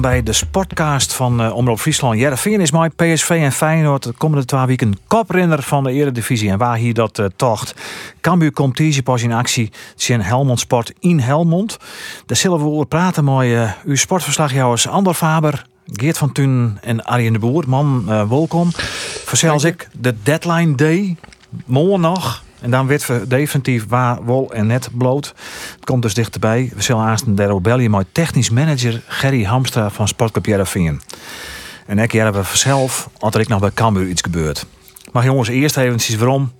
Welkom bij de sportcast van uh, Omroep Friesland. Jereveen is mijn PSV en Feyenoord de komende twee weken koprenner van de Eredivisie. En waar hier dat uh, tocht. Cambuur komt deze pas in actie. Het Helmond Sport in Helmond. Daar zullen we over praten met uh, uw sportverslagjouwers Ander Faber, Geert van Thun en Arjen de Boer. Man, welkom. Verzels ik de deadline day. Morgen nog. En dan werd we definitief waar wol en net bloot. Het komt dus dichterbij. We zullen aanstaan de bellen technisch manager Gerry Hamstra van Sportclub Jereveen. En ik hebben zelf, als ik nog bij Cambuur iets gebeurt. Maar jongens, eerst even waarom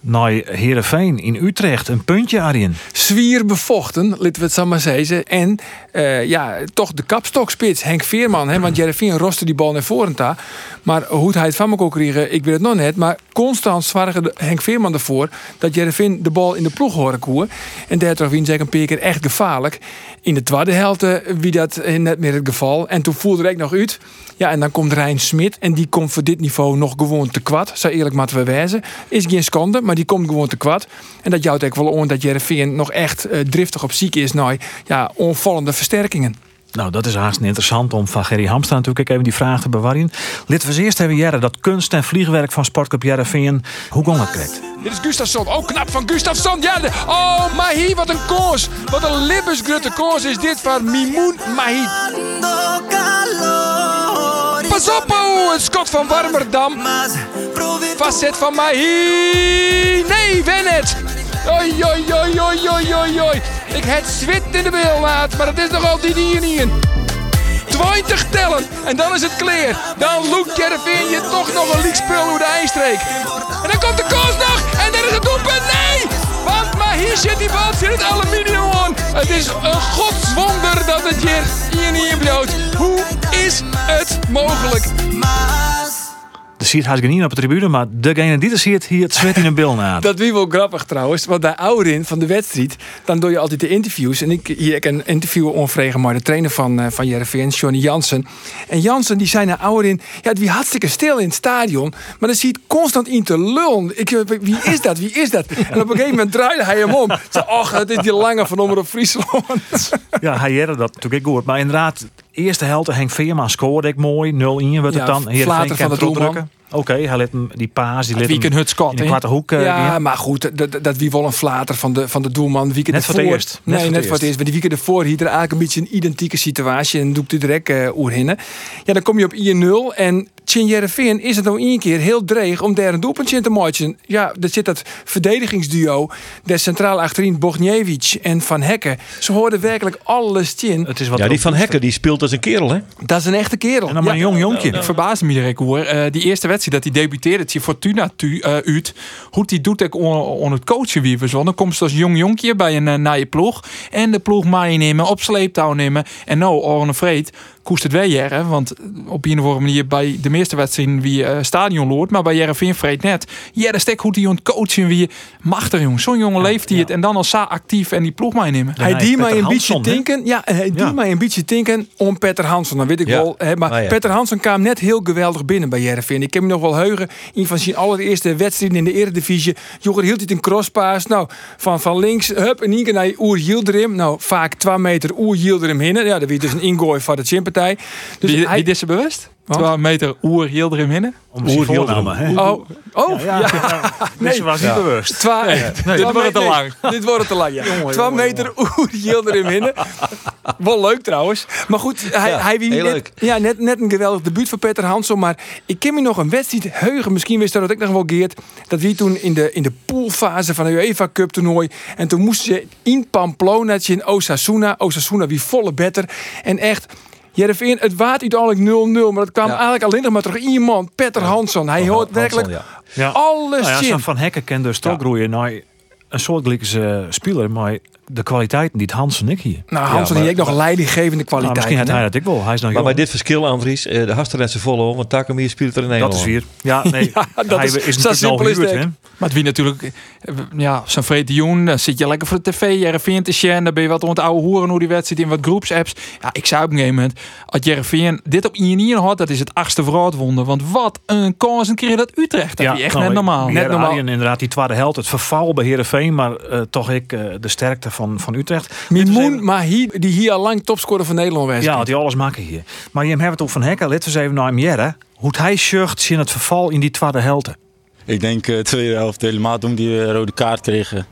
naar Heerenveen in Utrecht. Een puntje, Arjen. Zwier bevochten, laten we het zo maar zeggen. En uh, ja, toch de kapstokspits, Henk Veerman. Hè, want Jereveen roste die bal naar voren. Maar hoe hij het van me kon krijgen, ik weet het nog net. Maar constant zwaarde Henk Veerman ervoor dat Jereveen de bal in de ploeg horen koer. En daar toch wie een keer echt gevaarlijk. In de tweede helft wie dat net meer het geval. En toen voelde ik nog uit. Ja, en dan komt Rijn Smit. En die komt voor dit niveau nog gewoon te kwad. Zo eerlijk moeten we wijzen. Is geen schande, maar die komt gewoon te kwad. En dat jouwt ook wel aan dat Jereveen nog echt uh, driftig op ziek is naar ja, onvallende versterkingen. Nou, dat is haast interessant om van Gerry Hamstra natuurlijk even die vraag te bewaren. Laten we eerst even jaren dat kunst- en vliegwerk van Sportclub Jereveen. Hoe ging dat krijgt? Dit is Gustafsson. Oh, knap van Gustafsson. Ja, oh, Mahi, wat een koers. Wat een libbesgrutte koers is dit van Mimoun Mahi. Pas op, oh, een schot van Warmerdam. Facet van Mahi. Nee, Wennet. Oi, oi, oi, oi, oi, oi, oi. Ik het zwit in de beelnaad, maar het is nog altijd hier niet 20 tellen en dan is het clear. Dan loekt Jereveen je toch nog een leakspul hoe de ijstreek. En dan komt de koos nog en er is het doelpunt. Nee! Want maar hier zit die bal in het aluminium aan. Het is een godswonder dat het hier, hier niet in bloot. Hoe is het mogelijk? De ziet hij niet op de tribune, maar degene die er ziet, hier het zwet in een bil na. Dat wie wel grappig trouwens, want bij Ouderin van de wedstrijd, dan doe je altijd de interviews. En ik hier ik een interview onvregen, maar de trainer van, uh, van Jereveen, Johnny Jansen. En Jansen die zei naar Ouderin, ja, het wie hartstikke stil in het stadion, maar dan ziet constant in te lullen. Ik, wie is dat? Wie is dat? En op een gegeven moment draaide hij hem om. Zo, ach, het is die lange van op Friesland. Ja, hij had dat natuurlijk goed, maar inderdaad, eerste helft Henk Veerman scoorde ik mooi, 0-1 werd het dan. Hier van de doelman. Oké, hij let hem die paas, die hem hutskot, in de kwarte hoek. Uh, ja, maar goed, dat, dat wie wel een flater van de, van de doelman. Wie net voor het eerst. Nee, net, voor het eerst. Maar die weekend ervoor hier er eigenlijk een beetje een identieke situatie en doet u direct uh, oerhinnen. Ja, dan kom je op 1-0 en Tjen Jereveen is het nou één keer heel dreig om daar een doelpuntje in te maken. Ja, er zit dat verdedigingsduo. De centraal achterin Bogniewicz en Van Hekken. Ze hoorden werkelijk alles in. Het is wat ja, die Van Hekken die speelt als een kerel, hè? Dat is een echte kerel. En dan maar een jong jonkje. Ik verbaas me direct hoor. Uh, die eerste wedstrijd dat hij debuteerde, het Fortuna tu, uh, uit. Hoe hij doet ik on, het coachen wie we. Dan komt ze als jong jonkje bij een uh, naar je ploeg. En de ploeg nemen, op sleeptouw nemen. En nou, Orne Vreed koest het wel jaren. Want op een of andere manier bij de meeste wedstrijden wie uh, stadion loopt. Maar bij Jereveen vreet net. Ja, de stek hoe die coachen wie machtig jong. Zo'n jongen leeft hij het. En dan al sa actief en die ploeg meenemen. hij die mij een beetje denken. Ja, hij die mij een beetje denken om Petter Hansen. Dan weet ik wel. Hè, maar oh, Petter Hansen kwam net heel geweldig binnen bij Jereveen. Ik heb me nog wel heugen. In van zijn allereerste wedstrijden in de Eredivisie. Jonger hield het een crosspaas. Nou, van, van links, hup, en keer naar Oer Yildirim. Nou, vaak 2 meter Oer Yildirim hinnen. Ja, dat werd dus een ingooi van de Chimpa Dus wie, hij, wie is ze bewust? 12 meter oer heel erin binnen. Om oer heel hè? Oh, oh, ja. ja. ja. nee, ze was niet bewust. Twa, nee. Nee. Dit wordt te lang. dit wordt te lang, ja. 12 meter oer heel erin binnen. Wel leuk trouwens. Maar goed, hij, ja, hij wie net, ja, net, net een geweldig debuut voor Peter Hansson. Maar ik ken me nog een wedstrijd heugen. Misschien wist dat ik nog wel geert. Dat wie toen in de, in de poolfase van de UEFA Cup toernooi. En toen moesten ze in Pamplona in Osasuna. Osasuna wie volle better. En echt Jereveen, het waard uiteindelijk 0-0. Maar dat kwam eigenlijk alleen nog maar terug iemand, Petter ja. Hansson. Hij hoort werkelijk ja. alles nou ja, Van Hekken kende dus toch groeien naar een soortgelijke speler. Maar de kwaliteiten die het Hansen ik hier. Nou, Hans die heeft nog leidinggevende Nou, kwaliteit. misschien had hij dat ik wel. Hij is nog Maar bij dit verschil, Andries, eh, de Hasterlense volle, want Takamir speelt er in Dat Nederland. is weer. Ja, nee. Ja, dat hij is- is, zo natuurlijk simpel is het? Maar het wie natuurlijk, eh, ja, zo'n vrede Joen, dan zit je lekker voor de tv, Jereveen te shen, dan ben je wat rond de oude hoeren hoe die wedstrijd in wat groepsapps. Ja, ik zei op een gegeven moment, als Jereveen dit op INI had, dat is het achtste vooruitwonder. Want wat een kans kreeg dat Utrecht. Dat is echt nou, net normaal. Net normaal. inderdaad, die tweede helft. Het verval bij Heerenveen, maar eh, toch ik eh, de sterkte van, van Utrecht. Mimoen Mahi, die hier al lang topscorer van Nederland was. Ja, die alles maken hier. Maar je hebt het over Van Hekken. Laten we eens even naar hem jaren. Hoe hij zucht in het verval in die tweede helft. Ik denk eh tweede helft helemaal toen die eh, rode kaart kregen.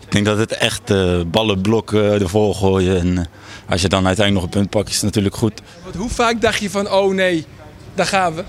Ik denk dat het echt eh ballenblok ervoor gooien. En als je dan uiteindelijk nog een punt pakt, is het natuurlijk goed. Want hoe vaak dacht je van, oh nee, daar gaan we.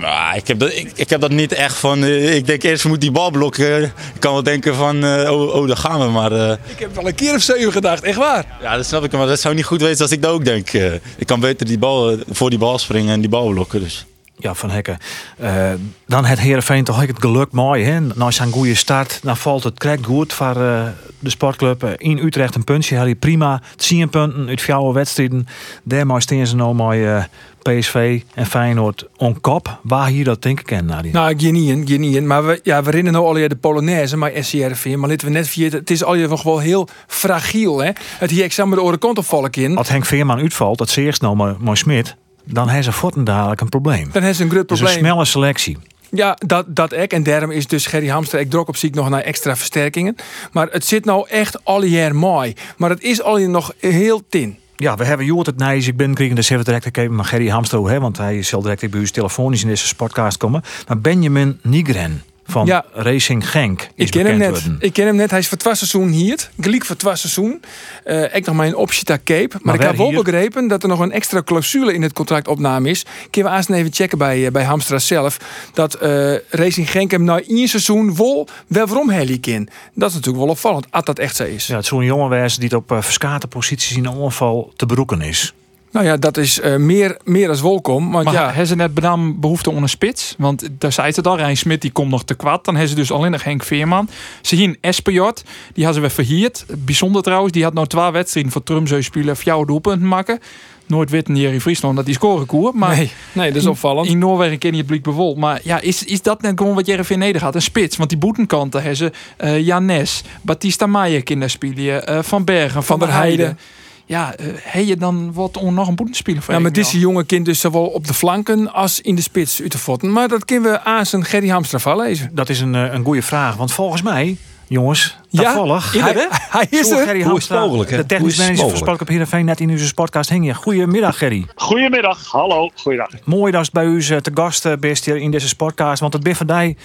Maar ik heb dat, ik, ik heb dat niet echt van. eh, ik denk eerst moet die bal blokken. Ik kan wel denken van, eh, oh, oh, daar gaan we. Maar eh, Ik heb wel een keer of zeven gedacht, echt waar. ja, dat snap ik. Maar dat zou niet goed wezen als ik dat ook denk. Ik kan beter die bal, voor die bal springen en die bal blokken. Dus. Ja, Van Hekken. Eh, dan het Heerenveen toch het geluk mooi. Hè? Na zijn goede start, dan valt het correct goed voor eh, de sportclub. Eh, in Utrecht een puntje, had hij prima. 10 punten uit vier wedstrijden. Daarmee staan ze nou met eh, PSV en Feyenoord on kop. Waar hier dat denken kennen, Nadine? Nou, Guinean, Guinean. Maar we, ja, we rennen nou al de Polonaise, maar SCRV. Maar laten we net vergeten, het is al je nog wel heel fragiel. Hè? Het hier examen de oren kant in. Als Henk Veerman uitvalt, dat zie eerst nou maar, maar Smit. Dan heeft ze voeten dadelijk een probleem. Dan heeft ze een groot Dus een probleem. snelle selectie. Ja, dat, dat ek. En daarom is dus Gerry Hamster. Ik drok op ziek nog naar extra versterkingen. Maar het zit nou echt al jaar mooi. Maar het is al nog heel tin. Ja, we hebben Joert het Nijs. Ik ben kregen de zeven direct gekeken maar Gerry Hamstro, hè, want hij zal direct bij u telefonisch in deze podcast komen. Maar Benjamin Nigren van Ja. Racing Genk Ik ken hem net. worden. Ik ken hem net. Hij is voor het seizoen hier. Gelijk voor het seizoen. Eh ik nog mijn optie daar Cape. Maar, Maar ik heb wel hier? begrepen dat er nog een extra clausule in het contract opname is. Kunnen we eerst even checken bij, eh, bij Hamstra zelf. Dat eh, Racing Genk hem na één seizoen wel waarom Helly in. Dat is natuurlijk wel opvallend. Als dat echt zo is. Ja, het is zo'n jongen die het op uh, verskate posities in ongeval te beroeken is. Nou ja, dat is eh, meer, meer als welkom. Want Maar ja, hebben ze net behoefte een spits? Want daar zei het al, Rijn Smit die komt nog te kwad. Dan hebben ze dus alleen nog Henk Veerman. Ze zien Espejot, die hadden we verhierd. Bijzonder trouwens, die had nou twee wedstrijden voor Trumzeu spelen, jouw doelpunten maken. Nooit weten Jerry Friesland dat die scoren koer. Maar nee, nee, dat is opvallend. in Noorwegen ken je het publiek bewol. Maar ja, is, is dat net gewoon wat Jerry neder gaat? Een spits. Want die boetenkanten hebben ze eh Janes, Batista Maier kinderspelen, eh Van Bergen, Van, der der Heijden. Heijden. Ja, eh heb je dan wat om nog een boetenspeler voor Ja, maar deze jonge kind dus zowel op de flanken als in de spits uit. Maar dat kunnen we aan zijn Gerry Hamstra van lezen. Dat is een, eh, een goede vraag, want volgens mij, jongens, toevallig. hij, hij, hij is er. Gerry Hoe is het Hamstra, mogelijk, hè? De technisch Hoe is het manager van mogelijk? Sportclub Heerenveen net in onze podcast hing je. Goedemiddag Gerry. Goedemiddag, hallo, goeiedag. Mooi dat je bij u eh, te gast bent hier in deze sportcast. Want het ben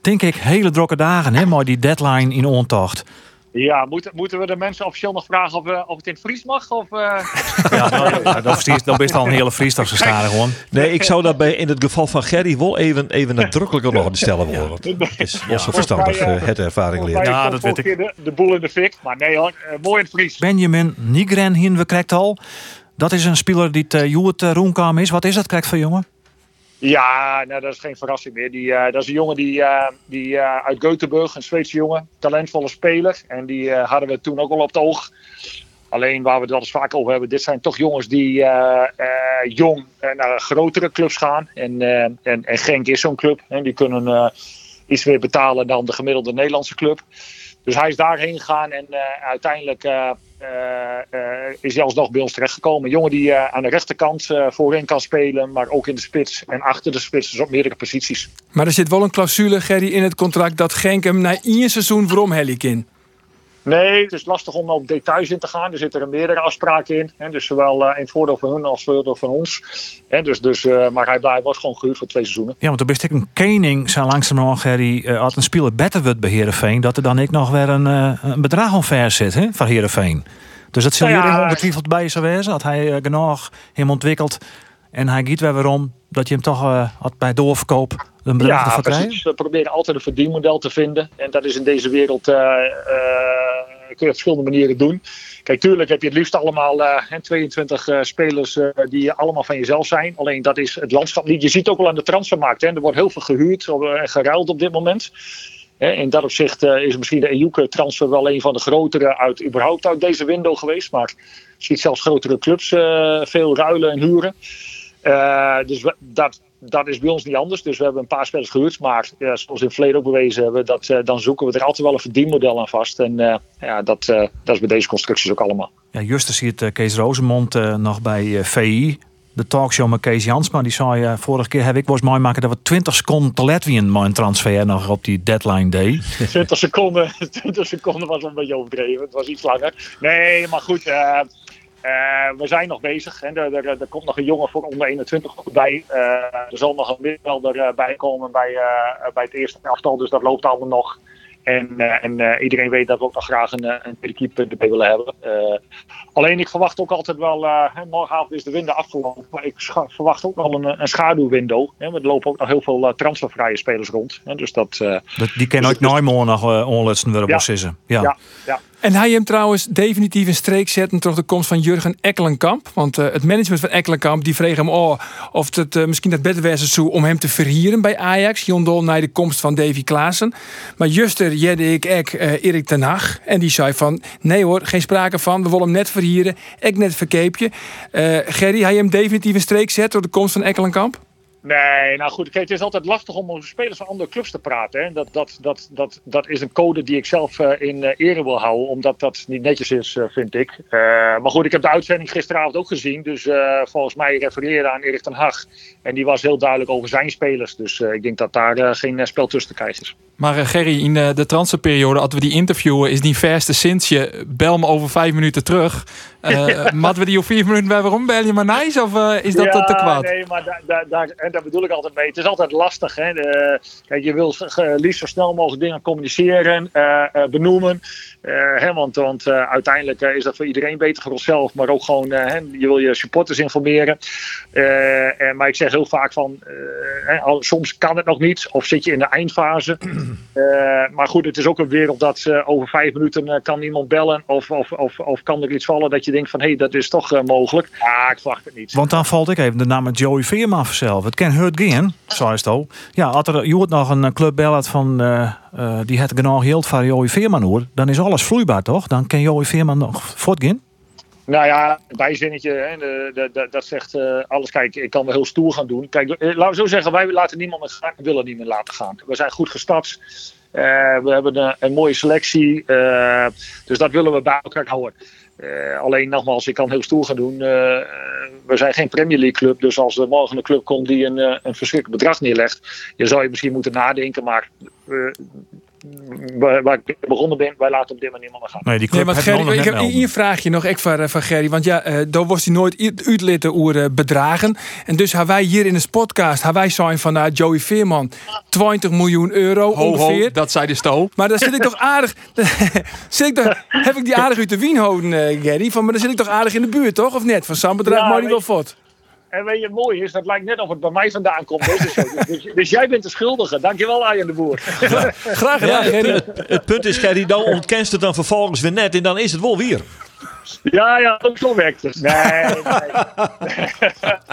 denk ik, hele drukke dagen. Hè, maar die deadline in ontocht. Ja, moeten, moeten we de mensen officieel nog vragen of, eh, of het in het Fries mag? Of, eh? Ja, nou, ja, dat is dat is al een hele vriesdag staren gewoon. Nee, ik zou dat bij in het geval van Gerry wel even, even nadrukkelijker nog stellen worden. Het is wel zo verstandig, eh, het ervaring leren. Ja, dat weet keer De, de boel in de fik. Maar nee hoor, mooi in het Fries. Benjamin Nigren hier we krijgt al. Dat is een speler die het uh, Joert uh, Roenkam is. Wat is dat krijgt voor jongen? Ja, nou, dat is geen verrassing meer. Die, eh, dat is een jongen die, eh, die eh, uit Göteborg, een Zweedse jongen, talentvolle speler. En die hadden we toen ook al op het oog. Alleen waar we het wel eens vaak over hebben, dit zijn toch jongens die jong naar grotere clubs gaan. En, en, en Genk is zo'n club. En die kunnen iets meer betalen dan de gemiddelde Nederlandse club. Dus hij is daarheen gegaan en uiteindelijk is hij alsnog bij ons terechtgekomen. Een jongen die aan de rechterkant voorin kan spelen, maar ook in de spits en achter de spits, dus op meerdere posities. Maar er zit wel een clausule, Gerry, in het contract dat Genk hem na één seizoen Hellik in. Nee, het is lastig om op details in te gaan. Er zitten er meerdere afspraken in. Hè? Dus zowel uh, in het voordeel van hun als voordeel van ons. Hè? Dus, dus, uh, maar hij, hij was gewoon gehuurd voor twee seizoenen. Ja, want er best een kening zijn langzamerhand, Gerry, uh, als een speler beter wordt bij Heerenveen, dat er dan ik nog weer een, een bedrag omver zit hè, van Heerenveen. Dus dat zal Nou jullie ja, ongetwijfeld bij zou wezen. Dat hij genoeg hem ontwikkelt en hij giet weer waarom dat je hem toch uh, had bij doorverkoop een ja, precies. We proberen altijd een verdienmodel te vinden. En dat is in deze wereld, uh, uh, kun je op verschillende manieren doen. Kijk, tuurlijk heb je het liefst allemaal uh, 22 spelers die allemaal van jezelf zijn. Alleen dat is het landschap niet. Je ziet ook wel aan de transfermarkt. Hè. Er wordt heel veel gehuurd en geruild op dit moment. In dat opzicht is misschien de EUK-transfer wel een van de grotere uit überhaupt uit deze window geweest. Maar je ziet zelfs grotere clubs veel ruilen en huren. dus dat, dat is bij ons niet anders. Dus we hebben een paar spelers gehuurd. Maar ja, zoals in het verleden ook bewezen hebben, dat, dan zoeken we er altijd wel een verdienmodel aan vast. En ja, dat, dat is bij deze constructies ook allemaal. Ja, Justus ziet Kees Rozemond nog bij VI de talkshow met Kees Jansma. Die zei, vorige keer heb ik was mooi maken dat we 20 seconden te let wie een transfer nog op die deadline day. 20 seconden, 20 seconden was een beetje overdreven. Het was iets langer. Nee, maar goed. Uh, we zijn nog bezig. Hè. Er, er, er, komt nog een jongen voor onder 21 bij. Uh, er zal nog een middenvelder bij komen bij, bij het eerste aftal. Dus dat loopt allemaal nog. En, uh, en uh, iedereen weet dat we ook nog graag een, een keeper erbij willen hebben. Uh, alleen ik verwacht ook altijd wel, morgenavond is de winter afgelopen, maar ik verwacht ook wel een, een schaduwwindow. Hè, er lopen ook nog heel veel transfervrije spelers rond. Hè, dus dat, dat, die kennen dus, nooit meer nog onletsen willen ja, ja, ja. En hij hem trouwens definitief een streek zetten door de komst van Jurgen Ekkelenkamp. Want uh, het management van Ekkelenkamp die vreeg hem oh, of het uh, misschien dat beter was zo om hem te verhieren bij Ajax. Jondol naar de komst van Davy Klaassen. Maar juster jedde ik ek uh, Erik ten Hag. En die zei van nee hoor, geen sprake van. We willen hem net verhieren. Ik net verkeepje. Gerry, hij hem definitief een streek zetten door de komst van Ekkelenkamp? Nee, nou goed, het is altijd lastig om over spelers van andere clubs te praten. Hè. Dat, dat, dat, dat, dat is een code die ik zelf uh, in uh, ere wil houden, omdat dat niet netjes is, uh, vind ik. maar goed, ik heb de uitzending gisteravond ook gezien, dus volgens mij refereerde aan Erik ten Hag. En die was heel duidelijk over zijn spelers, dus ik denk dat daar geen spel tussen te krijgen is. Maar Gerry, in de, de transferperiode, als we die interviewen, is die verste sinds je bel me over vijf minuten terug. Matten we die op vier minuten bij waarom bel je maar nice of uh, is dat ja, te kwaad? Nee, maar daar, daar, daar, en daar bedoel ik altijd mee. Het is altijd lastig. Hè? Kijk, je wil liefst zo snel mogelijk dingen communiceren, uh, benoemen. Hè, want want uiteindelijk is dat voor iedereen beter voor onszelf, maar ook gewoon, hè, je wil je supporters informeren. En, maar ik zeg heel vaak van, hè, soms kan het nog niet of zit je in de eindfase. maar goed, het is ook een wereld dat over vijf minuten kan iemand bellen of, of, of, of kan er iets vallen dat je je denkt van hé, hey, dat is toch uh, mogelijk. Ja, ik verwacht het niet. Want dan valt ik even de naam Joey Veerman zelf. Het kan hurt gaan, zo is het al. Ja, als er je nog een club bellet van uh, uh, die het genoeg geld van Joey Veerman hoor, dan is alles vloeibaar toch? Dan kan Joey Veerman nog voortgaan. Nou ja, bijzinnetje, hè, de, de, de, dat zegt uh, alles. Kijk, ik kan wel heel stoer gaan doen. Kijk, laten we zo zeggen, wij laten niemand meer gaan, willen niet meer laten gaan. We zijn goed gestart. Uh, we hebben een, een mooie selectie. Uh, dus dat willen we bij elkaar houden. Uh, alleen nogmaals, ik kan heel stoer gaan doen. Uh, we zijn geen Premier League club. Dus als er morgen een club komt die een, een verschrikkelijk bedrag neerlegt. Je zou je misschien moeten nadenken. Maar waar ik begonnen ben, wij laten op dit manier maar gaan. Nee, die club nee, Gerry, ik heb een vraagje nog ik van, van Gerry. Want ja, uh, daar was hij nooit uitlitten over bedragen. En dus hebben wij hier in de podcast, hebben wij zijn van uh, Joey Veerman 20 miljoen euro ho, ongeveer. Ho, dat zei de sto. Maar dan zit ik toch aardig. zit ik toch, heb ik die aardig uit de wien houden, uh, Gerry? Van, maar dan zit ik toch aardig in de buurt, toch? Of net? Van Sam bedrag ja, maar die wel fort. En weet je, het mooie is, dat lijkt net of het bij mij vandaan komt. Dus, dus, dus, jij bent de schuldige. Dankjewel, Arjen de Boer. Graag gedaan, Gerry. Het, punt is, Gerry, dan ontkent het dan vervolgens weer net. En dan is het wel weer. Ja, ja, ook zo werkt het. Nee,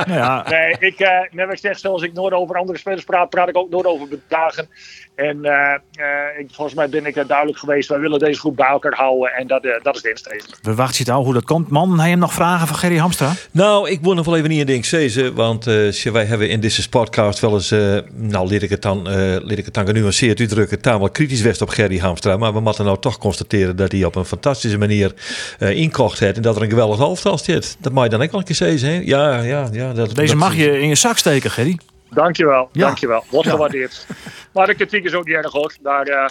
nee. ja. nee ik, uh, net ik zeg, zoals ik nooit over andere spelers praat, praat ik ook nooit over bedragen. En uh, uh, ik, volgens mij ben ik er duidelijk geweest. Wij willen deze groep bij elkaar houden. En dat, uh, dat is de insteek. We wachten al hoe dat komt. Man, heb je nog vragen van Gerry Hamstra? Nou, ik moet nog wel even niet in ding zeggen. Want wij hebben in deze podcast wel eens... nou, leer ik het dan, leer ik het dan genuanceerd uitdrukken... tamelijk kritisch west op Gerry Hamstra. Maar we moeten nou toch constateren... dat hij op een fantastische manier inkocht heeft. En dat er een geweldig hoofdtal zit. Dat mag je dan ook wel een keer zeggen. Ja, ja, ja. Dat, deze dat, mag je in je zak steken, Gerry. Dankjewel, dankjewel. Wordt gewaardeerd. Maar de kritiek is ook niet erg hoor. Daar, uh,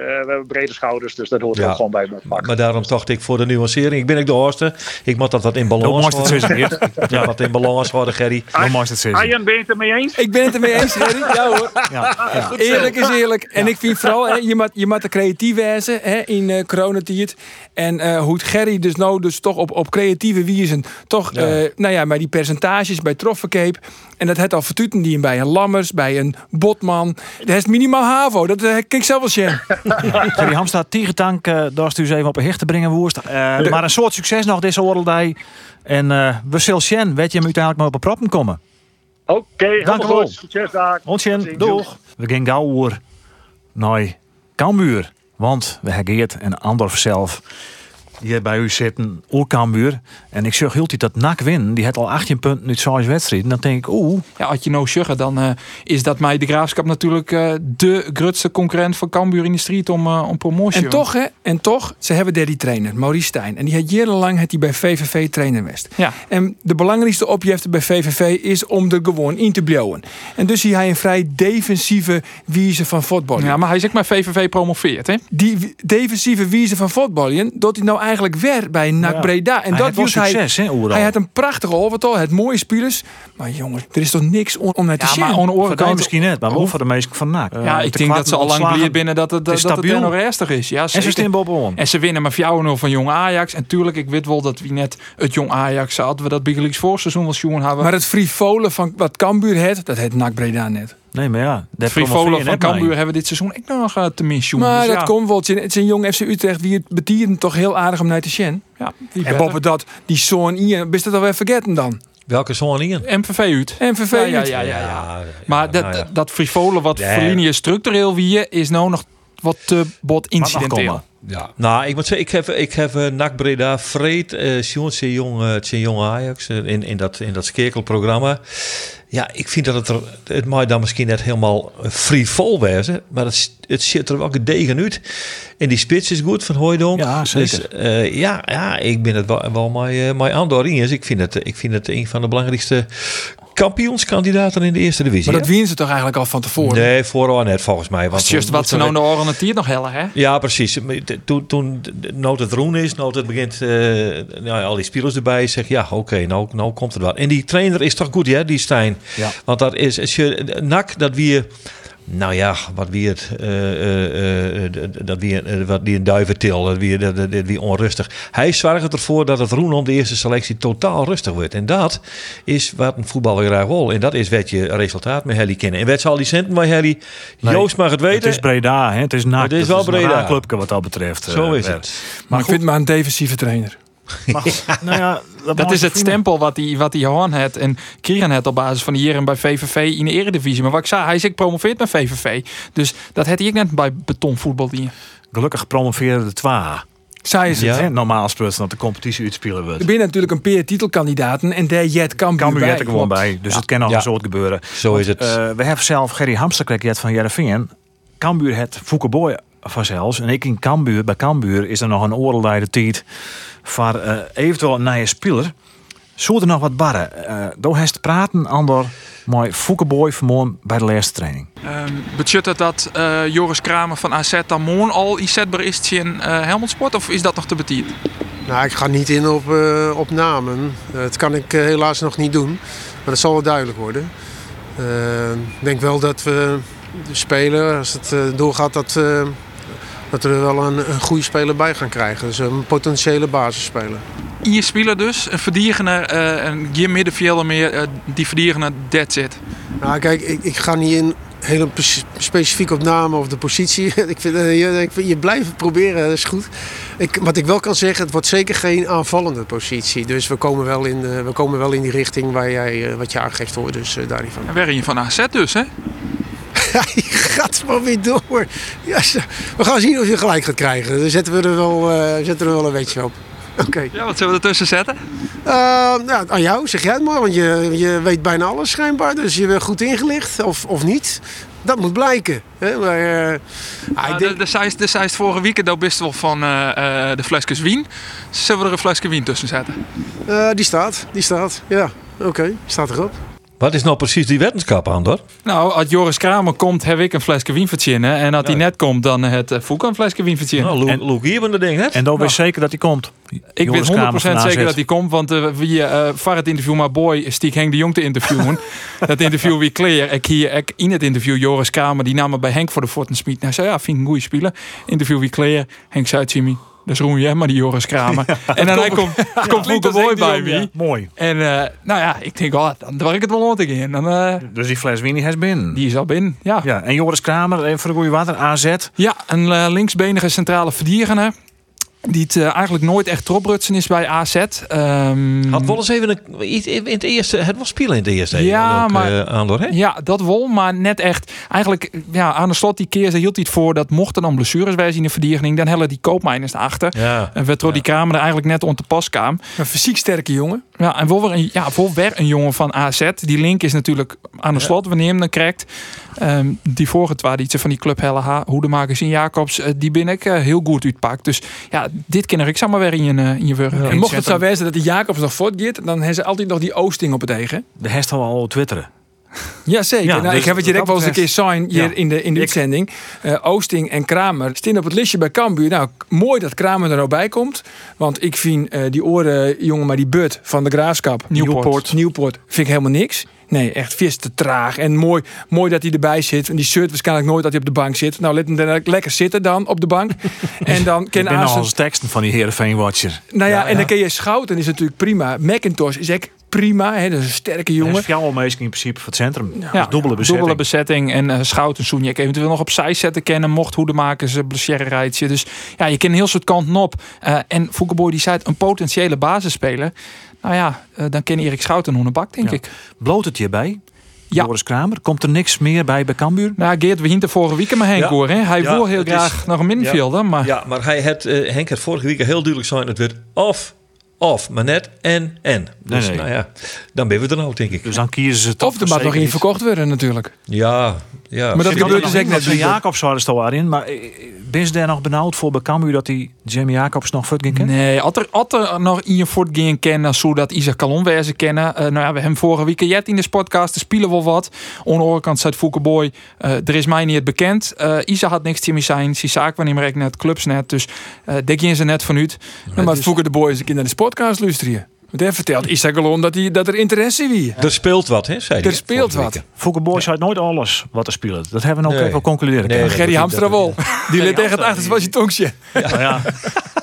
we hebben brede schouders, dus dat hoort ja, er gewoon bij me. Maar daarom dacht ik voor de nuancering. Ik ben ik de hoogste. Ik moet dat wat in balans houden. ja, wat in balans worden, Gerry. Arjen, ben je het ermee eens? Ik ben het ermee eens, Gerry. Ja hoor. Ja, ja. Eerlijk is eerlijk. En ik vind vooral, hè, je, moet, je moet de creatief wezen hè, in uh, coronatijd. En uh, hoe het Gerry dus nou dus toch op, op creatieve wijze toch, ja. Uh, nou ja, bij die percentages bij Troffencape. En dat het al vertuten die bij een Lammers, bij een Botman. Dat is minimaal HAVO. Dat uh, kijk zelf wel zien. Gerry Hamsta, Tiegetank, uh, daar stuur even op een hecht te brengen woest. Uh, maar een soort succes nog deze oordeldij. En uh, we zullen zien, weet je hem uiteindelijk maar op een proppen komen. Oké, okay, dank u wel. Succes daar. Doeg. We gaan gauw naar Cambuur. Want we hebben Geert en Andorf zelf die bij u zitten, Oerkambuur. En ik zeg heel dat NAC win. Die had al 18 punten uit 6 wedstrijden. Dan denk ik, oeh. Ja, als je nou zeggen, dan uh, is dat mij de Graafschap natuurlijk uh, de grootste concurrent van Cambuur in de street om, uh, om promotie. En toch, hè, en toch, ze hebben daar die trainer, Maurice Stijn. En die had jarenlang het hij bij VVV trainer west. Ja. En de belangrijkste opgave bij VVV is om er gewoon in te blijven. En dus zie hij een vrij defensieve wijze van voetballen. Ja, maar hij zegt maar VVV promoveert, hè? Die defensieve wijze van voetballen, dat hij nou eigenlijk weer bij NAC ja. Breda. En hij dat was succes, hij, hè, hij had een prachtige overtal, het mooie spelers. Maar jongens, er is toch niks om, om naar te ja, zien. Maar aan de misschien net, maar voor de meesten van NAC. Uh, ja, ik denk dat ze al lang geleerd binnen dat het, dat, dat het nog ernstig is. Ja, en ze staan bovenaan. En ze winnen maar 4-0 van Jong Ajax. En tuurlijk, ik weet wel dat we net het Jong Ajax hadden. We dat Bigeliks voorseizoen wel jongen hebben. Maar het frivolen van wat Cambuur het, dat het NAC Breda net. Nee, maar ja. De frivolen van Cambuur hebben we dit seizoen ik nog uh, te mis, jongen. Maar dus dat ja. komt wel. Het is een jong FC Utrecht wie het betieren toch heel aardig om naar te zien. Ja, en boven dat, die zoon Ian, best dat alweer vergeten dan? Welke zoon Ian? MVV uit. MVV ja, uit. Ja, ja, ja, ja. Maar dat, nou dat frivolen wat nee. voor linie structureel wie is nou nog wat te bot incidenteel. Ja. Nou, ik moet zeggen, ik heb, ik heb uh, NAC Breda vreed, uh, Sion Jong, uh, Jong Ajax uh, in, in dat, in dat skekelprogramma. Ja, ik vind dat het er, het mij dan misschien net helemaal frivol wezen, maar het, het zit er wel gedegen uit. En die spits is goed van Hooydonk. Ja, zeker. Dus, ja, ja, ik ben het wel, wel mijn, mijn Andor is. Ik vind het, ik vind het een van de belangrijkste kampioenskandidaten in de eerste divisie. Maar dat winnen ze toch eigenlijk al van tevoren? Nee, vooral net volgens mij. Want juist wat ze nou de oriënteert nog hellen, hè? Ja, precies. Toen, toen nood het roen is, nood het begint, uh, nou, al die spelers erbij, zeg ja, oké, okay, nou, nou komt het wat. En die trainer is toch goed, hè, die Stijn? Ja. Want dat is, als je, nak, dat wie nou ja, wat wie het, uh, dat wie, wat die een duiventil, dat wie, dat, dat, wie onrustig. Hij zorgt ervoor dat het roen om de eerste selectie totaal rustig wordt. En dat is wat een voetballer graag wil. En dat is wat je resultaat met Helly kennen. En wat zal die centen bij Helly? Nee, Joost mag het weten. Het is Breda, hè? het is naakt. Het is wel Breda. Een clubje wat dat betreft. Zo is het. Maar, maar ik vind maar een defensieve trainer. Maar goed, nou ja, dat, dat is het stempel wat hij wat hij gewoon had en kregen het op basis van de jaren bij VVV in de eredivisie. Maar wat ik zei, hij is ik promoveerd met VVV. Dus dat had hij ik net bij betonvoetbal die. Gelukkig promoveerde de Twa. Zij is het. Ja. Normaal gesproken dat de competitie uitspelen wordt. Er zijn natuurlijk een paar titelkandidaten en daar jet kan bij. er gewoon bij. Dus ja. het kan al ja. zo gebeuren. Zo is het. Uh, we hebben zelf Gerry Hamsterkrek jet van Jereveen. Cambuur het Foukeboy vanzelfs. En ik in Cambuur, bij Cambuur is er nog een oorlijde tijd voor uh, eventueel een nieuwe speler. Zou er nog wat barren? Uh, door heeft praten ander mooi Foukeboy vanmorgen bij de laatste training. Um, dat uh, Joris Kramer van AZ dan morgen al inzetbaar is in uh, Helmond Sport of is dat nog te betieren? Nou, ik ga niet in op, uh, op namen. dat kan ik helaas nog niet doen. Maar dat zal wel duidelijk worden. ik denk wel dat we de speler, als het doorgaat, dat, dat we er wel een, een goede speler bij gaan krijgen. Dus een potentiële basisspeler. Je speler dus, een verdiegende, uh, een geen middenvelder meer, die verdiegende dead zit. Nou kijk, ik, ik ga niet in heel specifiek op namen of de positie. ik vind, je, ik vind, je blijft proberen, dat is goed. Ik, wat ik wel kan zeggen, het wordt zeker geen aanvallende positie. Dus we komen wel in, we komen wel in die richting waar jij, wat je aangeeft hoor. Dus daar niet van. En werden je van AZ dus, hè? Hij gaat maar weer door. Ja, we gaan zien of je gelijk gaat krijgen. Dan zetten we er wel, uh, zetten we er wel een beetje op. Oké. Okay. Ja, wat zullen we ertussen zetten? Uh, nou, aan jou, zeg jij het maar. Want je, je weet bijna alles schijnbaar. Dus je bent goed ingelicht of, of niet. Dat moet blijken. Hè? Maar, uh, ah, denk... De, de, de zei vorige week, dat best wel van uh, uh, de flesjes wien. Zullen we er een flesje wien tussen zetten? die staat, die staat. Ja, oké, okay. staat erop. Wat is nou precies die wetenschap aan, hoor? Nou, als Joris Kramer komt, heb ik een flesje wien verzinnen. En als hij ja. net komt, dan het uh, Fouk een flesje wien verzinnen. Nou, Luke hier van de ding, hè? En dan nou. weet zeker dat hij komt. Ik Joris weet 100% zeker dat hij komt, want uh, wie uh, voor het interview maar boy stiek Henk de Jong te interviewen. dat interview wie clear. Ik hier ik in het interview Joris Kramer, die nam me bij Henk voor de Fortensmiet. Hij zei ja, vind ik een goede speler. Interview wie clear. Henk zei Jimmy. Dat is roem je, maar die Joris Kramer. Ja, en dan hij komt, ja, komt Luke mooi bij me. Ja. Mooi. En uh, nou ja, ik denk, oh, dan werk ik het wel rond in. Dan, uh, dus die fles Winnie is binnen? Die is al binnen, ja. ja. En Joris Kramer, even voor de goede water, AZ? Ja, een uh, linksbenige centrale verdediger. Die het eh, eigenlijk nooit echt troprutsen is bij AZ. Ehm, Had wel eens even een, iets in het eerste, het was spelen in het eerste. Ja, ook, maar- eh, hè? Ja, dat wel, maar net echt. Eigenlijk, ja, aan de slot die keer hield hij het voor dat mochten dan blessures wijzen in de verdediging, dan hellen die koopmijners achter. Ja. En werd door die kamer er eigenlijk net om te pas kwam. Een fysiek sterke jongen. Ja, en wel weer een, ja, weer een jongen van AZ. Die link is natuurlijk aan de slot wanneer hem dan krijgt. Ehm, die vorige traditie van die club Helle Hoedemakers en Jacobs, eh, die ben ik eh, heel goed uitpakt. Dus ja, dit ken ik zeg maar weer in je, eh, in je wurg. En mocht het zo wezen dat die Jacobs nog voortgaat, dan hebben ze altijd nog die Oosting op het eigen. De hest al al twitteren. Ja, zeker. Ja, nou, dus ik heb het direct wat wel eens een keer sign hier Ja. in de, in de uitzending. Eh, Oosting en Kramer staan op het listje bij Cambuur. Nou, mooi dat Kramer er nou bij komt. Want ik vind eh, die oren, jongen, maar die but van de Graafschap. Nieuwpoort. Nieuwpoort vind ik helemaal niks. Nee, echt vis te traag. En mooi, mooi dat hij erbij zit. En die shirt waarschijnlijk nooit dat hij op de bank zit. Nou, let hem dan lekker zitten dan op de bank. en dan ken Aasen... als teksten van die Heerenveen Watcher. Nou ja, en dan ken je Schouten is natuurlijk prima. McIntosh is echt prima. Hè, dat is een sterke jongen. al meestal in principe voor het centrum. Ja, Ja, dubbele bezetting. Dubbele bezetting en uh, Schouten Soenjek eventueel nog opzij zetten kennen. Mocht hoedemaken ze blessure rijtje. Dus ja, je kent een heel soort kanten op. Eh, en Foukeboy die zei het, een potentiële basisspeler. Nou ja, eh, dan ken Erik Schouten nog een bak, denk Ja. ik. Bloot het hierbij? Ja. Joris Kramer. Komt er niks meer bij bij Cambuur? Nou, Geert, we hinten vorige week maar Henk Ja. hoor. Hè? Hij Ja, wil heel het is- graag nog een middenvelder. Maar Ja, maar hij had, eh, Henk had vorige week heel duidelijk zijn. Het werd of, of, maar net en, en. Dus nee. nou ja, dan ben we er nou, denk ik. Dus dan kiezen ze toch Of er mag nog in verkocht worden natuurlijk. Ja, ja. Maar dat gebeurt dus net. Jacobs zou er al in. Maar eh, ben je daar nog benauwd voor bij Cambuur dat die Jamie Jacobs nog voort ging kennen? Nee, als er, als er nog in je voortgaan kennen, zodat Isaac Calon wezen kennen. Eh, nou ja, we hebben vorige week jet in de podcast, er spelen wel wat. Aan de andere kant zei Foukeboy, eh er is mij niet het bekend. Eh Isaac had niks te meer zijn, zijn zaak wanneer ik net, clubs net. Dus eh denk je ze net vanuit. Nou, maar de boys een keer naar de podcast luisteren. Want hij vertelt Isaac Galon dat, hij, dat er interesse wie. Er speelt wat, hè, zei. Er speelt wat. Fouke Boys uit nooit alles wat er speelt. Dat hebben we nog Nee. even concluderen. Nee. Gerry Hamstra wel. Die ligt echt het Hamstra, achterste was je tongstje. Nou ja,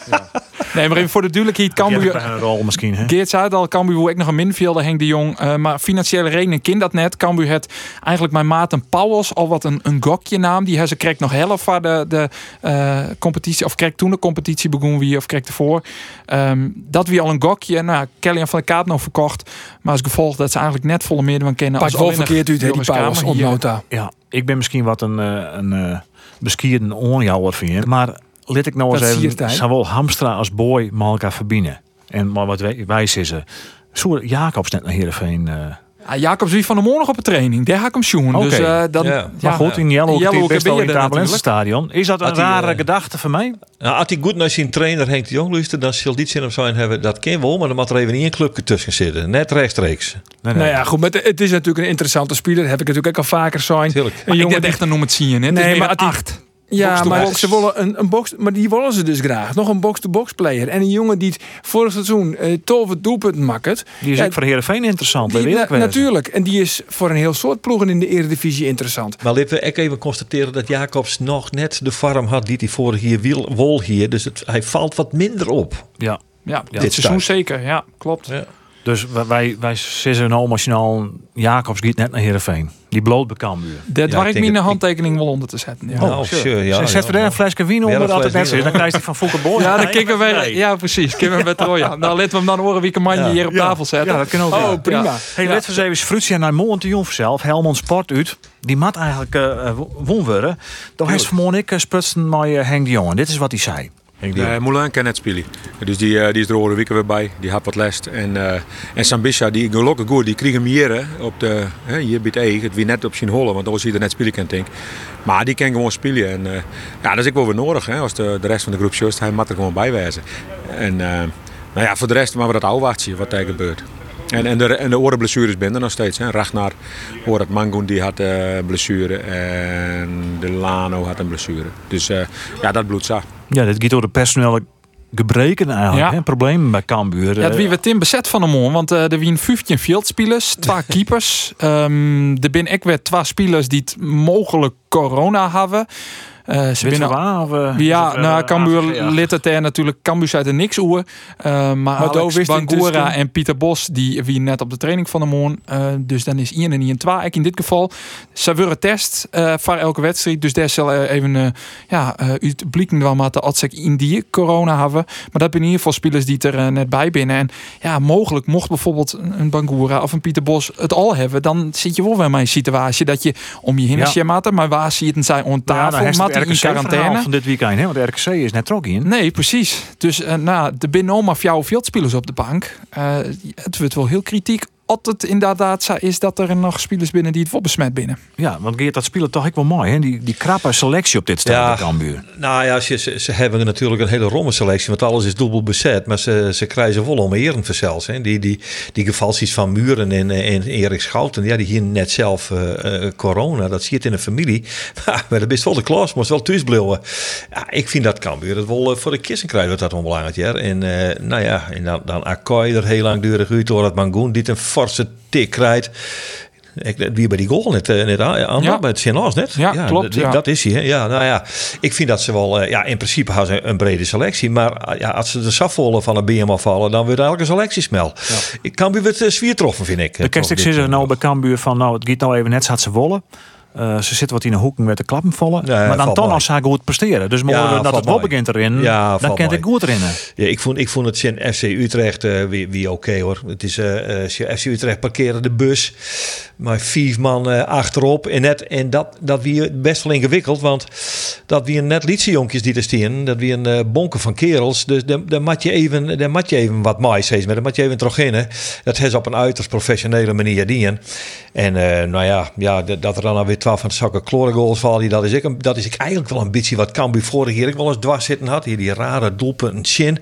Nee, maar even voor de duidelijkheid, Cambuur een rol misschien. Hè? Geert zei het al, Cambuur wil ik nog een minvelder, Henk de Jong. Eh, maar financiële redenen kind dat net. Cambuur het eigenlijk mijn maat en Pauwels al wat een, een gokje naam. Die ze kreeg nog helft van de, de eh, competitie. Of kreeg toen de competitie begon wie of kreeg ervoor. Ehm, dat wie al een gokje. Nou, Kelly van de Kaart nog verkocht. Maar als gevolg dat ze eigenlijk net volle meer van kennen. Pas als wel verkeerd uit, hè, die Joris Pauwels op nota. Ja, ik ben misschien wat een, eh, een eh beskierde onjouwer van je. Maar let ik nou eens even, zowel Hamstra als Boy met elkaar verbinden. En maar wat wij- wijs is ze. Zo Jacobs net naar Heerenveen. eh Ja, Jacobs wie van de morgen op een training. Daar ga ik hem zoen. Oké. Dus eh, dan, Ja. maar goed, in Jelle ook ook best in er het stadion. Is dat een Had rare eh, gedachte van mij? Nou, als hij goed naar zijn trainer Henk de Jong luistert, dan zal die zin op zijn hebben. Dat ken wel, maar dan moet er even niet een clubje tussen zitten. Net rechtstreeks. Nee, Nou ja, goed. Maar het- is natuurlijk een interessante speler. Heb ik natuurlijk ook al vaker zijn. Tuurlijk. Een Maar ik jongen die- echt een noem het zien. Hè? Het Nee, maar die- acht. Ja, maar box. ze willen een, een box, maar die willen ze dus graag. Nog een box-to-box player. En een jongen die het vorig seizoen eh tolve doelpunten maakt. Die is Ja, ook voor Heerenveen interessant. Die, na- natuurlijk. En die is voor een heel soort ploegen in de Eredivisie interessant. Maar laten we ook even constateren dat Jacobs nog net de vorm had die hij vorig jaar wil, wol hier. Dus het, hij valt wat minder op. Ja. Ja, Dit dit seizoen zeker. Ja, klopt. Ja. Dus wij, wij, zitten nou machinaal. Jacobs gaat net naar Heerenveen. Die bloot Cambuur. Dat Ja, waar ik een het- handtekening wel onder te zetten. Ja. Nou, sure, ja, Zet ja, voor daar ja. een flesje wien onder een dat het fles net is. Dan krijg je van Boy. Ja, dan kikken wij. Ja, precies. Kunnen we met Roya. Nou, laten we hem dan horen wie een mandje Ja. hier op tafel zetten. Ja, dat kan ook. Oh, ja. prima. Ja. Hey, let eens even Fruitje naar Moon te Jong zelf. Helmond Sport uit. Die mat eigenlijk uh, won worden. Daar heeft vanmorgen ik uh, sputsen met uh, Henk de Jong. En dit is wat hij zei. Uh, Moulin kan net spelen. Dus die, uh, die is er over weken weer bij. Die had wat les. En, uh, en Sambisha, die gelukkig die kreeg hem hier op de, hier bij het. Het wie net op zijn hollen, want dan was hij er net spelen kan denk. Maar die kan gewoon spelen. En ja, dat is ook wel weer nodig. Hè, als de, de rest van de groep just, hij moet er gewoon bij wezen. En nou ja, voor de rest maar we dat afwachten wat er gebeurt. En, en, de, en de er nog steeds. Hè. Ragnar, hoor het Mangoen, die had blessure. En de Lano had een blessure. Dus ja, dat bloedt zacht. Ja, dit gaat door de personele gebreken eigenlijk. Ja. Hè? Problemen bij Cambuur. Ja, het wie we Tim bezet van de man, want uh, er wien 15 fieldspelers, twee keepers. Um, er zijn ook weer twee spelers die het mogelijk corona hebben. Eh, ze binnen waar? Of, eh, ja, het, nou, eh, Cambuur lid het er natuurlijk. Cambuur uit er niks oer. Eh, maar daar Alex Bangura en Pieter Bos, die wie net op de training van de moon. eh, dus dan is 1 en 1 2. Ik in dit geval. Ze worden test eh voor elke wedstrijd. Dus daar zal eh, even eh, ja, eh uit blikken wel maar als ik in die corona hebben. Maar dat zijn in ieder geval spelers die er eh, net bij binnen. En ja, mogelijk mocht bijvoorbeeld een Bangura of een Pieter Bos het al hebben. Dan zit je wel weer met een situatie dat je om je heen Ja. Maar waar zie je het zijn on tafel? Matten in quarantaine. van dit weekend, hè? Want de RKC is net trok in. Nee, precies. Dus uh, nou, er binnen allemaal jouw veldspelers op de bank. Uh, het wordt wel heel kritiek. Als het inderdaad zo is dat er nog spelers binnen die het wel besmet binnen. Ja, want Geert, dat spelen toch ik wel mooi, hè? Die, die krappe selectie op dit stel Ja. ja. Cambuur. Nou ja, ze, ze, ze hebben natuurlijk een hele romme selectie, want alles is dubbel bezet. Maar ze, ze krijgen vol om eren verzels. Hè. Die, die, die gevalsies van Muren en, en Erik Schouten, ja, die hier net zelf eh, eh, corona. Dat zie je het in de familie. maar dat is wel de klas, moest wel thuis blijven. Ja, ik vind dat Cambuur het wel eh, voor de kissen krijgen, dat wel belangrijk is. En eh, nou ja, en dan, dan Akkoy er heel langdurig uit door dat Mangoen die een forse tik krijgt. Ik, wie bij die goal net, eh, net aan, aan Ja. bij het Sint-Lars net. Ja, klopt, ja. Dat is hij. Ja, nou ja, ik vind dat ze wel, eh, ja, in principe hebben ze een brede selectie. Maar eh, ja, als ze de safvollen van een BM afvallen, dan wordt elke selectie smel. Ik kan weer het uh, zwier troffen, vind ik. De eh, kerst ik zit er eh, nou bij Cambuur van, nou, het gaat nou even net zat ze wollen. Eh, ze zitten wat in een hoek met de klappen vallen. Maar dan toch als ze goed presteren. Dus morgen Ja, dat het wel begint erin, Ja, dan kent ik goed erin. Ja, ik vond, ik vond het Sint FC Utrecht eh, wie, wie oké hoor. Het is eh eh, FC Utrecht parkeren de bus. Maar vier man achterop. En, net, en dat, dat wie best wel ingewikkeld. Want dat wie een net liedse jonkjes die er staan. Dat wie een bonken van kerels. Dus daar daar moet je even, daar moet je even wat mais steeds met. Daar moet je even terug in. hè. Dat is op een uiterst professionele manier dienen. En nou ja, ja, dat dat er dan alweer 12 van de zakken chloregoals vallen. Dat is, ik dat is ik eigenlijk wel een beetje wat Cambuur vorig jaar ook wel eens dwars zitten had. Hier die rare doelpunten chin.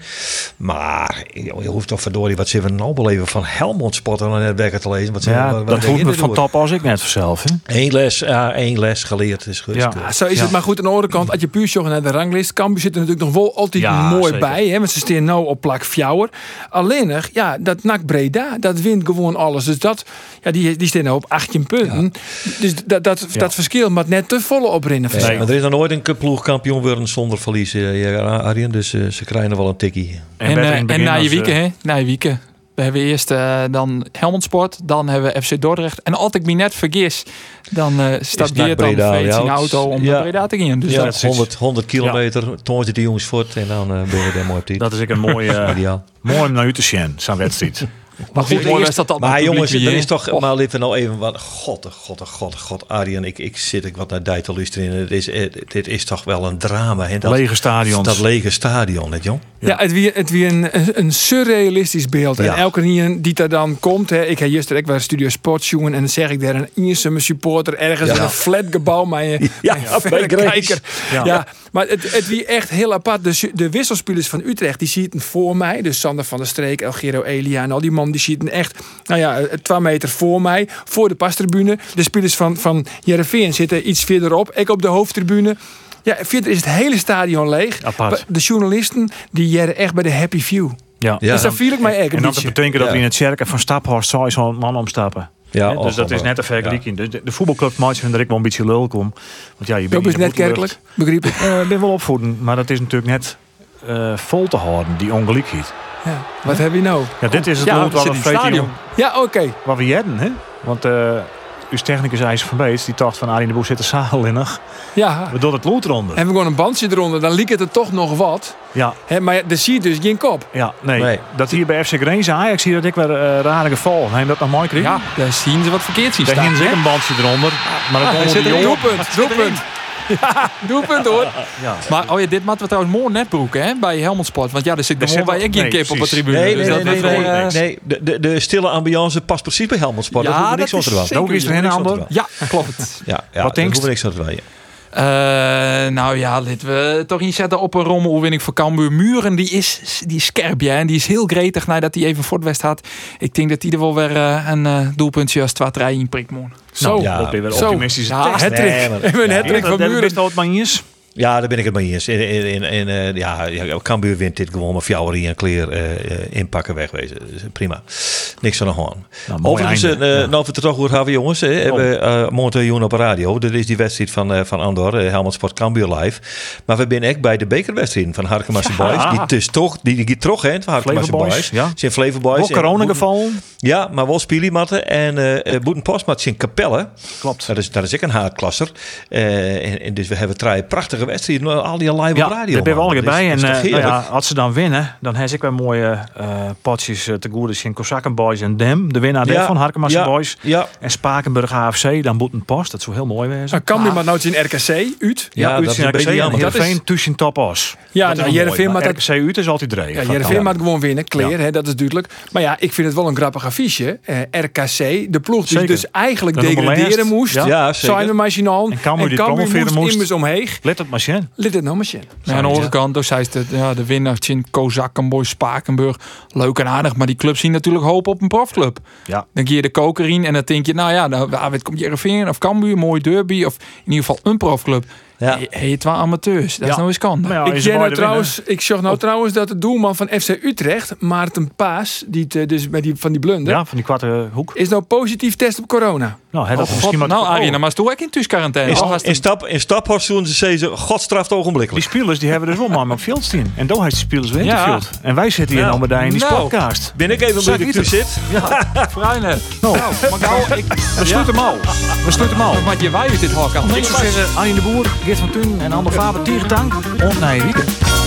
Maar je hoeft toch verdorie wat ze even nou beleven van Helmond spotten en net wekker te lezen. Wat ze, Ja, wat- wat dat hoeft me van top als ik net vanzelf. Hè? Eén les, ja, één les geleerd is goed. Ja. Ja, zo is Ja. het. Maar goed, aan de andere kant, als je puur naar de ranglijst, Cambuur zit er natuurlijk nog wel altijd Ja, mooi zeker. bij. Hè, want ze staan nou op plak fjouwer. Alleen, nog, ja, dat NAC Breda, dat wint gewoon alles. Dus dat, ja, die, die staan nou op 18 punten. Dus dat, dat, Ja. dat verschil moet net te volle oprinnen. Nee, maar er is nog nooit een ploegkampioen worden zonder verlies, eh, ja, Arjen. Dus eh, ze krijgen wel een tikkie. En, en na je wieken, eh, hè? Na je wieken. We hebben eerst eh, dan Helmond Sport, dan hebben we FC Dordrecht. En als ik me net vergis, dan eh staat Geert dan ja. de auto om Ja. naar Breda te gaan. Dus ja, dat is 100, 100 kilometer, toen zit die jongens voort en dan ben je daar mooi op die. Dat is ik een mooie, Ideaal. mooi om naar u te zien, zo'n wedstrijd. Maar goed, mooi was dat dan Maar jongens, er is toch, hè? maar we nou even wat, god, oh, god, oh, god, oh, god, Arjen, ik, ik zit ik wat naar die te luisteren. Het is, dit is toch wel een drama, hè? Dat, Lege stadions. dat lege stadion, hè, jong? Ja, het weer, het een, een- surrealistisch beeld. Ja. En elke keer die er dan komt, hè, ik heb juist ik bij Studio Sports jongen en dan zeg ik daar een Ierseme supporter ergens Ja. in een flatgebouw met een, Ja, verrekijker. Ja. Ja. maar het, het wie echt heel apart. De, de wisselspelers van Utrecht, die ziet voor mij. Dus Sander van der Streek, Elgero Elia en al die man, die ziet echt, nou ja, eh, twee meter voor mij, voor de pastribune. De spelers van, van Jereveen zitten iets verderop, ik op de hoofdtribune. Ja, verder is het hele stadion leeg. Apart. De journalisten, die jaren echt bij de happy view. Ja. Ja. Dus daar viel ik mij echt een En dat betekent dat Ja. we in het cirkel van Staphorst zou zo'n man omstappen. Ja, dus dat is net een vergelijking. Dus de, de voetbalclub maakt vind ik wel een beetje lul kom. Want ja, je Dat bent is net kerkelijk, begreep ik. voetballucht. Eh, ik ben wel opvoeden, maar dat is natuurlijk net eh, vol te houden, die ongelijkheid. Ja. Wat heb je nou? Ja, dit is het Ja, waar we in het stadion. Ja, oké. waar we jedden, hè? Want eh uw technicus IJzer van Beets, die dacht van Arie de Boer zit de zaal in. Ja. We doen het lood eronder. Hebben we gewoon een bandje eronder, dan liep het er toch nog wat. Ja, Hè, maar er zie je dus geen kop. ja, nee. Nee. Dat hier bij FC Grenzen Ajax zie je dat ik weer eh rare geval. Heb je dat nog mooi kreeg? Ja, daar zien ze wat verkeerd zien Daar staan. een bandje eronder. Maar dan Ah, zit jongen. Doelpunt, doelpunt. Ja, doelpunt hoor. Ja. Maar oh ja, dit moeten we trouwens mooi net broeken hè, bij Helmond Sport. Want ja, er zit gewoon bij ik geen nee, kip op de tribune. Nee, dus nee, dat nee, nee, nee, nee. De, de, de stille ambiance past precies bij Helmond Sport. Ja, daar hoeven we niks dat aan te doen. Nou, is er een ander. Ja, klopt. Ja, ja, Wat hoeven we niks aan te doen. Eh, nou ja, laten we toch inzetten op een rommeloverwinning voor Cambuur. Muren, die is, die is scherp, ja. En die is heel gretig nadat hij even Fortwest had. Ik denk dat hij er wel weer eh, een eh, doelpuntje als 2-3 in prikt moet. Zo. ja. Dat ben weer Zo. optimistische Ja, tekst. hattrick. Nee, maar- ja. hattrick Ja, van Muren. wel. Ja, daar ben ik het mee eens. In, in, in, in, eh, ja, Cambuur wint dit gewoon, maar Fjouwerie en Kleer eh, eh, inpakken wegwezen. Dus, prima. Niks aan de hand. Nou, Overigens, einde. Ja. nou we het er toch goed hebben, jongens. Hè, hebben uh, morgen op de radio. Dat is die wedstrijd van, van Andor, uh, Helmond Sport Cambuur live. Maar we zijn echt bij de bekerwedstrijd van Harkemasse Ja. Boys. Die dus toch, die, die terug hè, van Harkemasse Boys, ja. Zijn Flevo Boys. Corona geval. Ja, maar wel spiliematten. En uh, Boeten Postmat zijn Capelle. Klopt. Dat is, dat is ook een haardklasser. En, en dus we hebben drie prachtige wedstrijden. Al die live Ja, op radio. daar ben we al bij. En nou heerlijk? ja, als ze dan winnen, dan heb ik weer mooie eh potjes eh, te goede in Kozakken Boys en Dem. De winnaar Ja, Harkemasse ja, Boys. Ja, En Spakenburg AFC, dan Boeten Post. Dat zou heel mooi wezen. Nou, Cambuur maar nou in RKC, uit. Ja, Ja, dat is een beetje jammer. Dat is- Heerenveen tussen top os. Ja, nou, wel Heerenveen mooi, maar maar dat- RKC uit is altijd dreig. Ja, Jereveen mag gewoon winnen, hè, dat is duidelijk. Maar ja, ik vind het wel een grappig affiche. Eh, RKC, de ploeg die dus eigenlijk degraderen moest. Ja. Ja, zeker. Zijn we machinaal. En Cambuur die promoveren moest. immers omheen. Let op machine. Lid het nou machine. Ja, aan de andere kant, dus zei de, ja, de winnaar Chin Kozakkenboy, Spakenburg. Leuk en aardig, maar die clubs zien natuurlijk hoop op een profclub. Ja. Dan keer je de koker in en dan denk je, nou ja, nou, wat komt Jereveen of Cambuur, mooi derby. Of in ieder geval een profclub. Ja. Ja. Heet wel amateurs. Dat is Ja. nou eens kan. Ja, ik nou trouwens, ik zag nou trouwens dat de doelman van FC Utrecht, Maarten Paas, die eh, dus bij die, van die blunder. Ja, van die kwarte hoek. is nou positief test op corona. Nou, hè, Oh, dat God, misschien maar nou, oh, Arjen, dan maar toch ook in thuisquarantaine. In, Oh, in, stap, in staphorst doen ze ze godstraft Die ogenblikkelijk. spelers die hebben dus wel maar op veld staan. En daar heeft die spelers weer Ja. En wij zitten hier Ja. nou bij in die Nou. podcast. Ben ik even bij de zit? Fruine. Nou, Maar gauw, ik... we sluiten hem al. We sluiten hem al. Wat je wij dit hok aan. Ik zou zeggen, Arjen de Boer, Geert van Toen en Ander Faber, Tiertank. Of naar weekend.